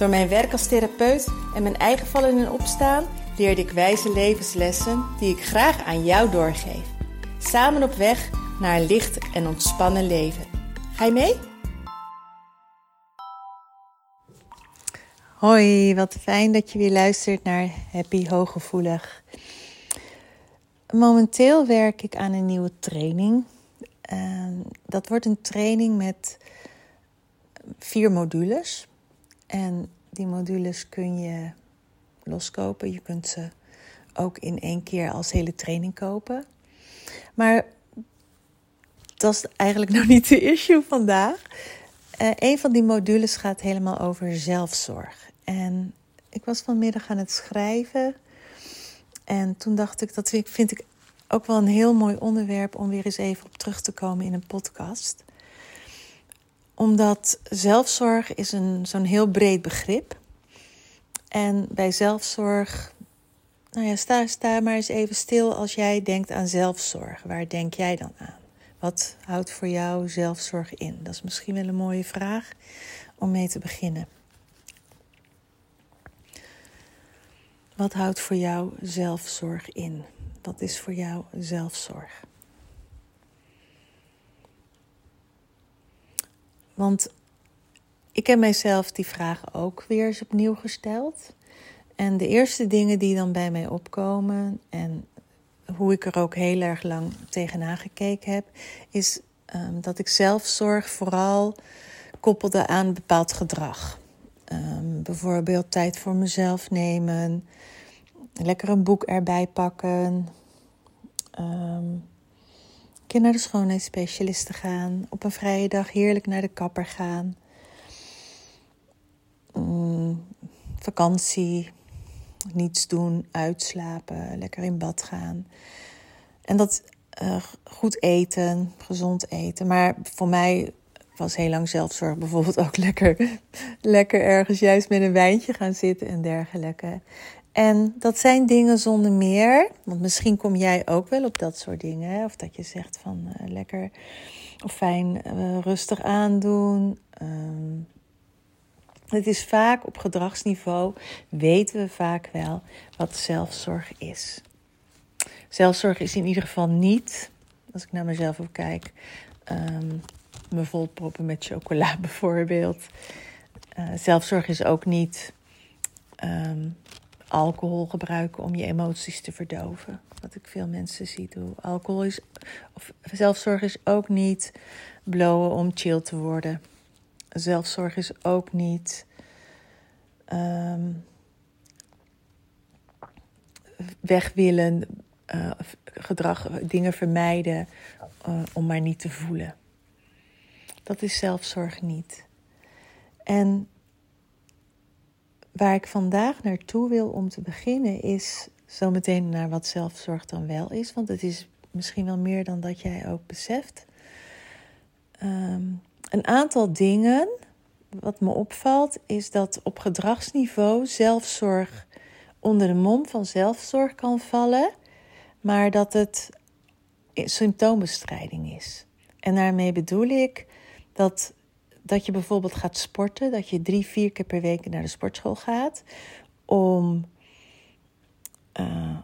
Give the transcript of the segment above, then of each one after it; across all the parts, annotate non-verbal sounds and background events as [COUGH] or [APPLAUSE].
Door mijn werk als therapeut en mijn eigen vallen en opstaan leerde ik wijze levenslessen die ik graag aan jou doorgeef. Samen op weg naar een licht en ontspannen leven. Ga je mee? Hoi, wat fijn dat je weer luistert naar Happy Hooggevoelig. Momenteel werk ik aan een nieuwe training. dat wordt een training met vier modules. En die modules kun je loskopen. Je kunt ze ook in één keer als hele training kopen. Maar dat is eigenlijk [LAUGHS] nog niet de issue vandaag. Uh, een van die modules gaat helemaal over zelfzorg. En ik was vanmiddag aan het schrijven. En toen dacht ik, dat vind ik ook wel een heel mooi onderwerp om weer eens even op terug te komen in een podcast omdat zelfzorg is een, zo'n heel breed begrip. En bij zelfzorg, nou ja, sta, sta maar eens even stil als jij denkt aan zelfzorg. Waar denk jij dan aan? Wat houdt voor jou zelfzorg in? Dat is misschien wel een mooie vraag om mee te beginnen. Wat houdt voor jou zelfzorg in? Wat is voor jou zelfzorg? Want ik heb mijzelf die vraag ook weer eens opnieuw gesteld. En de eerste dingen die dan bij mij opkomen en hoe ik er ook heel erg lang tegenaan gekeken heb, is um, dat ik zelfzorg vooral koppelde aan bepaald gedrag. Um, bijvoorbeeld tijd voor mezelf nemen, lekker een boek erbij pakken, um, keer naar de schoonheidsspecialist te gaan. Op een vrije dag heerlijk naar de kapper gaan. Mm, vakantie, niets doen, uitslapen, lekker in bad gaan. En dat uh, goed eten, gezond eten. Maar voor mij was heel lang zelfzorg bijvoorbeeld ook lekker, [LAUGHS] lekker ergens juist met een wijntje gaan zitten en dergelijke. En dat zijn dingen zonder meer. Want misschien kom jij ook wel op dat soort dingen. Of dat je zegt van uh, lekker of fijn uh, rustig aandoen. Um, het is vaak op gedragsniveau, weten we vaak wel wat zelfzorg is. Zelfzorg is in ieder geval niet, als ik naar mezelf ook kijk, um, me volproppen met chocola [LAUGHS] bijvoorbeeld. Uh, zelfzorg is ook niet um, alcohol gebruiken om je emoties te verdoven. Wat ik veel mensen zie doen. Alcohol is, of zelfzorg is ook niet blowen om chill te worden. Zelfzorg is ook niet um, weg willen, uh, gedrag, dingen vermijden uh, om maar niet te voelen. Dat is zelfzorg niet. En Waar ik vandaag naartoe wil om te beginnen is zometeen naar wat zelfzorg dan wel is. Want het is misschien wel meer dan dat jij ook beseft. Um, een aantal dingen, wat me opvalt, is dat op gedragsniveau zelfzorg onder de mom van zelfzorg kan vallen, maar dat het symptoombestrijding is. En daarmee bedoel ik dat dat je bijvoorbeeld gaat sporten, dat je drie, vier keer per week naar de sportschool gaat om, uh,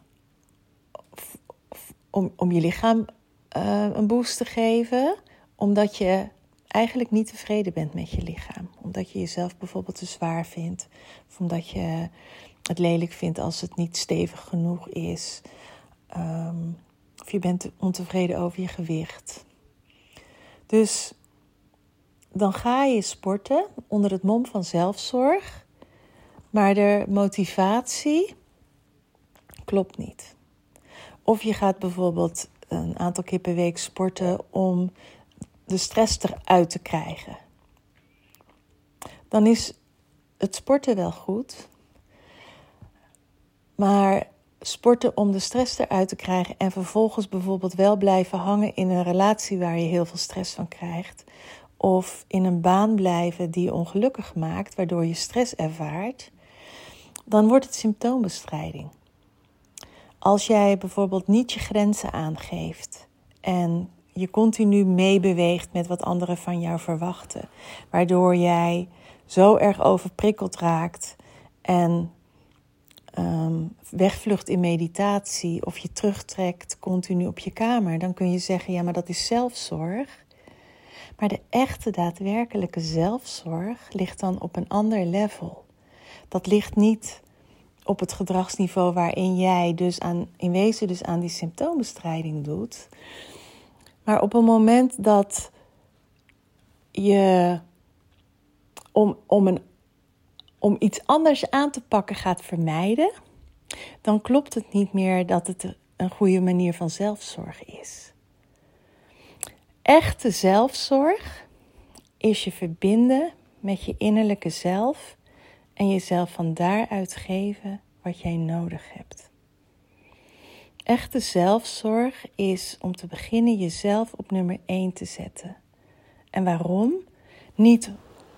om, om je lichaam uh, een boost te geven, omdat je eigenlijk niet tevreden bent met je lichaam. Omdat je jezelf bijvoorbeeld te zwaar vindt, of omdat je het lelijk vindt als het niet stevig genoeg is, um, of je bent ontevreden over je gewicht. Dus dan ga je sporten onder het mom van zelfzorg, maar de motivatie klopt niet. Of je gaat bijvoorbeeld een aantal keer per week sporten om de stress eruit te krijgen. Dan is het sporten wel goed, Maar sporten om de stress eruit te krijgen en vervolgens bijvoorbeeld wel blijven hangen in een relatie waar je heel veel stress van krijgt. Of in een baan blijven die je ongelukkig maakt, waardoor je stress ervaart, dan wordt het symptoombestrijding. Als jij bijvoorbeeld niet je grenzen aangeeft en je continu meebeweegt met wat anderen van jou verwachten, waardoor jij zo erg overprikkeld raakt en um, wegvlucht in meditatie of je terugtrekt continu op je kamer, dan kun je zeggen: ja, maar dat is zelfzorg. Maar de echte daadwerkelijke zelfzorg ligt dan op een ander level. Dat ligt niet op het gedragsniveau waarin jij dus aan, in wezen dus aan die symptoombestrijding doet. Maar op een moment dat je om, om, een, om iets anders aan te pakken gaat vermijden, dan klopt het niet meer dat het een goede manier van zelfzorg is. Echte zelfzorg is je verbinden met je innerlijke zelf en jezelf van daaruit geven wat jij nodig hebt. Echte zelfzorg is om te beginnen jezelf op nummer 1 te zetten. En waarom? Niet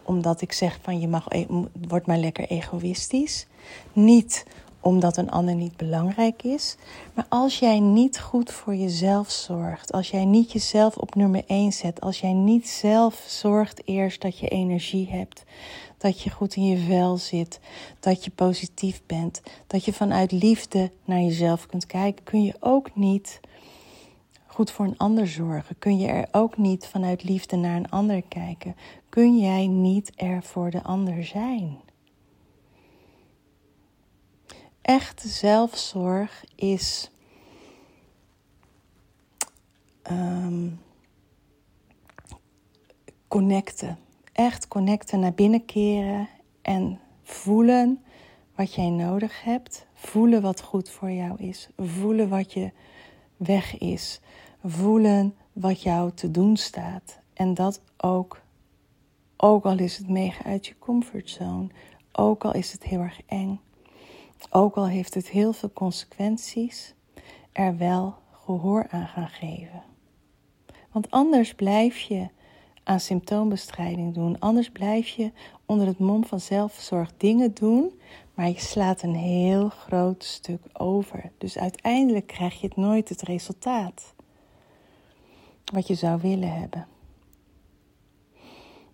omdat ik zeg van je mag, e- word maar lekker egoïstisch. Niet omdat een ander niet belangrijk is. Maar als jij niet goed voor jezelf zorgt, als jij niet jezelf op nummer 1 zet, als jij niet zelf zorgt eerst dat je energie hebt, dat je goed in je vel zit, dat je positief bent, dat je vanuit liefde naar jezelf kunt kijken, kun je ook niet goed voor een ander zorgen. Kun je er ook niet vanuit liefde naar een ander kijken. Kun jij niet er voor de ander zijn. Echte zelfzorg is um, connecten echt connecten, naar binnen keren en voelen wat jij nodig hebt. Voelen wat goed voor jou is. Voelen wat je weg is. Voelen wat jou te doen staat. En dat ook, ook al is het mega uit je comfortzone. Ook al is het heel erg eng. Ook al heeft het heel veel consequenties. Er wel gehoor aan gaan geven. Want anders blijf je aan symptoombestrijding doen. Anders blijf je onder het mom van zelfzorg dingen doen, maar je slaat een heel groot stuk over. Dus uiteindelijk krijg je het nooit het resultaat wat je zou willen hebben.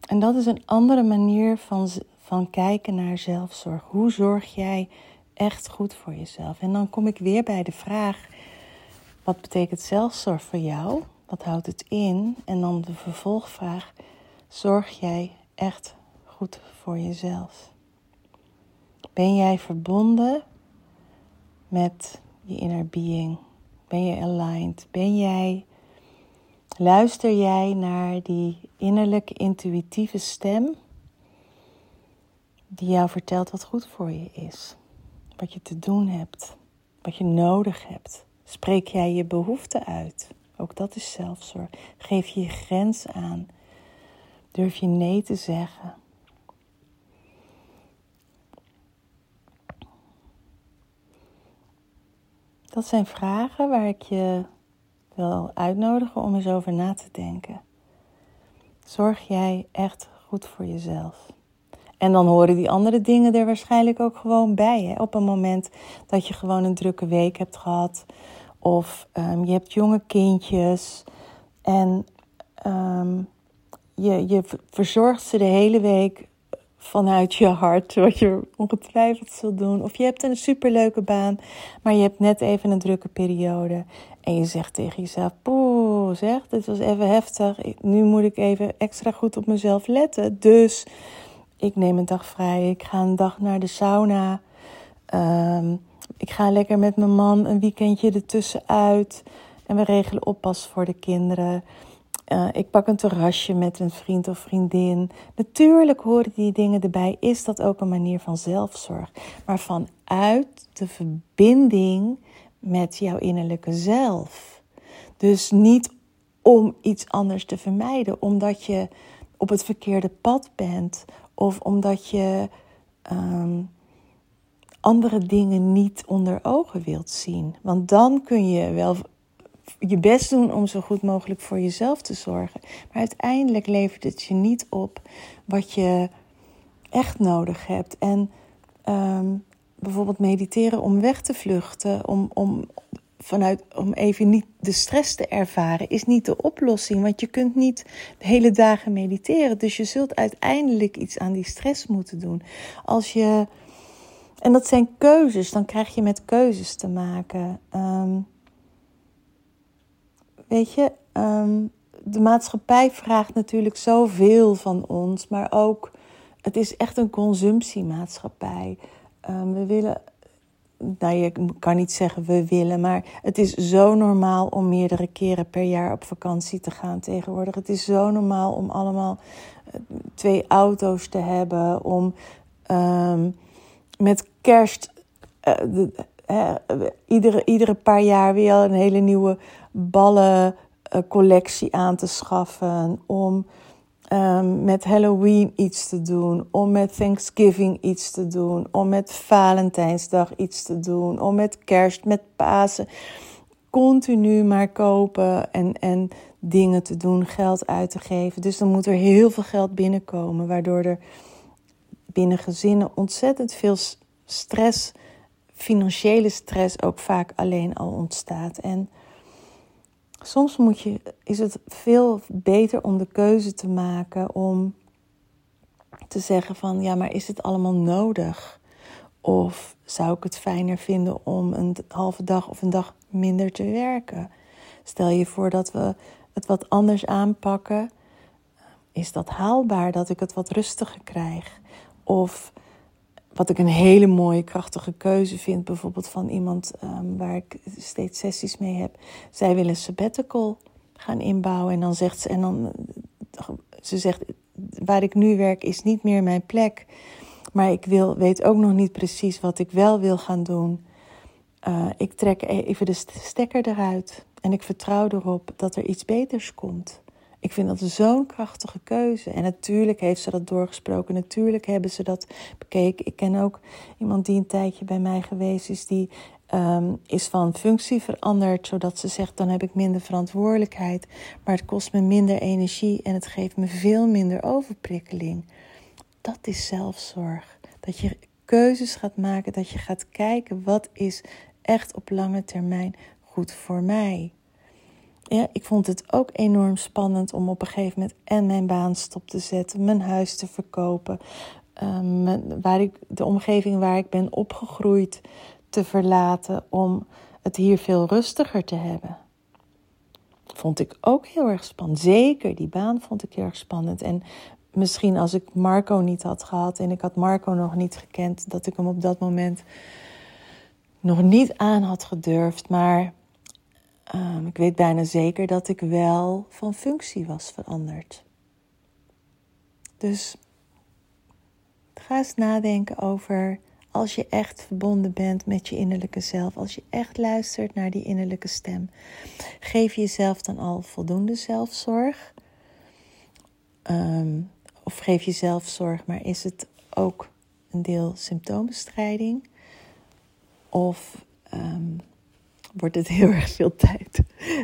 En dat is een andere manier van, van kijken naar zelfzorg. Hoe zorg jij echt goed voor jezelf? En dan kom ik weer bij de vraag: wat betekent zelfzorg voor jou? Wat houdt het in? En dan de vervolgvraag: zorg jij echt goed voor jezelf? Ben jij verbonden met je inner being? Ben je aligned? Ben jij luister jij naar die innerlijke intuïtieve stem die jou vertelt wat goed voor je is? Wat je te doen hebt, wat je nodig hebt. Spreek jij je behoeften uit? Ook dat is zelfzorg. Geef je je grens aan. Durf je nee te zeggen. Dat zijn vragen waar ik je wil uitnodigen om eens over na te denken. Zorg jij echt goed voor jezelf? En dan horen die andere dingen er waarschijnlijk ook gewoon bij. Hè? Op een moment dat je gewoon een drukke week hebt gehad of um, je hebt jonge kindjes en um, je, je verzorgt ze de hele week vanuit je hart, wat je ongetwijfeld zult doen. Of je hebt een superleuke baan, maar je hebt net even een drukke periode. En je zegt tegen jezelf, poeh, zeg, dit was even heftig. Nu moet ik even extra goed op mezelf letten. Dus ik neem een dag vrij, ik ga een dag naar de sauna. Um, ik ga lekker met mijn man een weekendje ertussen uit. En we regelen oppas voor de kinderen. Uh, ik pak een terrasje met een vriend of vriendin. Natuurlijk horen die dingen erbij. Is dat ook een manier van zelfzorg? Maar vanuit de verbinding met jouw innerlijke zelf. Dus niet om iets anders te vermijden, omdat je op het verkeerde pad bent of omdat je um, andere dingen niet onder ogen wilt zien. Want dan kun je wel je best doen om zo goed mogelijk voor jezelf te zorgen. Maar uiteindelijk levert het je niet op wat je echt nodig hebt. En ehm, bijvoorbeeld mediteren om weg te vluchten, om, om, vanuit, om even niet de stress te ervaren, is niet de oplossing. Want je kunt niet de hele dagen mediteren. Dus je zult uiteindelijk iets aan die stress moeten doen. Als je. En dat zijn keuzes, dan krijg je met keuzes te maken. Ehm, weet je, ehm, de maatschappij vraagt natuurlijk zoveel van ons, maar ook, het is echt een consumptiemaatschappij. Um, we willen nou, je kan niet zeggen we willen, maar het is zo normaal om meerdere keren per jaar op vakantie te gaan tegenwoordig. Het is zo normaal om allemaal eh, twee auto's te hebben, om ehm, met kerst uh, de, iedere, iedere paar jaar weer een hele nieuwe ballencollectie aan te schaffen, om um, met Halloween iets te doen, om met Thanksgiving iets te doen, om met Valentijnsdag iets te doen, om met Kerst, met Pasen. Continu maar kopen en, en dingen te doen, geld uit te geven. Dus dan moet er heel veel geld binnenkomen, waardoor er binnen gezinnen ontzettend veel stress, financiële stress ook vaak alleen al ontstaat. En soms moet je, is het veel beter om de keuze te maken om te zeggen van ja, maar is het allemaal nodig? Of zou ik het fijner vinden om een halve dag of een dag minder te werken? Stel je voor dat we het wat anders aanpakken. Is dat haalbaar dat ik het wat rustiger krijg? Of wat ik een hele mooie, krachtige keuze vind, bijvoorbeeld van iemand um, waar ik steeds sessies mee heb. Zij willen sabbatical gaan inbouwen en dan zegt ze, en dan, ze zegt, waar ik nu werk is niet meer mijn plek, maar ik wil, weet ook nog niet precies wat ik wel wil gaan doen. Uh, ik trek even de stekker eruit en ik vertrouw erop dat er iets beters komt. Ik vind dat zo'n krachtige keuze. En natuurlijk heeft ze dat doorgesproken. Natuurlijk hebben ze dat bekeken. Ik ken ook iemand die een tijdje bij mij geweest is, die um, is van functie veranderd, zodat ze zegt: dan heb ik minder verantwoordelijkheid, maar het kost me minder energie en het geeft me veel minder overprikkeling. Dat is zelfzorg. Dat je keuzes gaat maken, dat je gaat kijken wat is echt op lange termijn goed voor mij ja, ik vond het ook enorm spannend om op een gegeven moment en mijn baan stop te zetten, mijn huis te verkopen, um, waar ik, de omgeving waar ik ben opgegroeid te verlaten om het hier veel rustiger te hebben. Vond ik ook heel erg spannend. Zeker die baan vond ik heel erg spannend. En misschien als ik Marco niet had gehad en ik had Marco nog niet gekend, dat ik hem op dat moment nog niet aan had gedurfd. Maar Um, ik weet bijna zeker dat ik wel van functie was veranderd. Dus ga eens nadenken over als je echt verbonden bent met je innerlijke zelf, als je echt luistert naar die innerlijke stem, geef jezelf dan al voldoende zelfzorg? Um, of geef jezelf zorg, maar is het ook een deel symptoombestrijding? Of wordt het heel [LAUGHS] erg veel tijd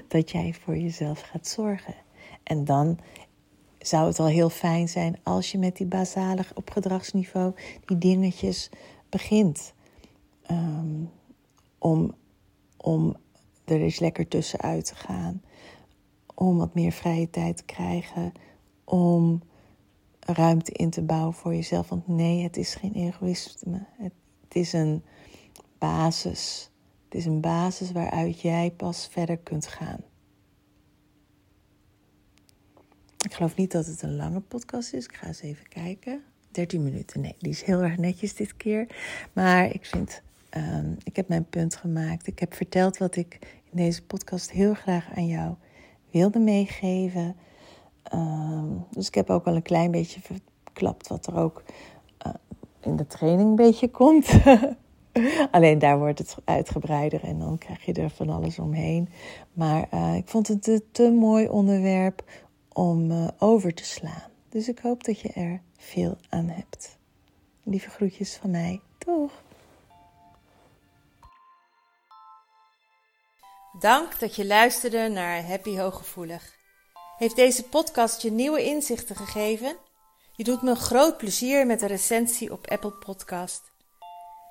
dat jij voor jezelf gaat zorgen. En dan zou het al heel fijn zijn als je met die basale op gedragsniveau die dingetjes begint. Ehm, om, om er eens lekker tussenuit te gaan. Om wat meer vrije tijd te krijgen. Om ruimte in te bouwen voor jezelf. Want nee, het is geen egoïsme. Het, het is een basis het is een basis waaruit jij pas verder kunt gaan. Ik geloof niet dat het een lange podcast is. Ik ga eens even kijken. 13 minuten. Nee, die is heel erg netjes dit keer. Maar ik vind, um, ik heb mijn punt gemaakt. Ik heb verteld wat ik in deze podcast heel graag aan jou wilde meegeven. Um, dus ik heb ook al een klein beetje verklapt wat er ook uh, in de training een beetje komt. [LAUGHS] [LAUGHS] Alleen daar wordt het uitgebreider en dan krijg je er van alles omheen. Maar eh, ik vond het een te mooi onderwerp om eh, over te slaan. Dus ik hoop dat je er veel aan hebt. Lieve groetjes van mij. toch? Dank dat je luisterde naar Happy Hooggevoelig. Heeft deze podcast je nieuwe inzichten gegeven? Je doet me groot plezier met een recensie op Apple Podcast.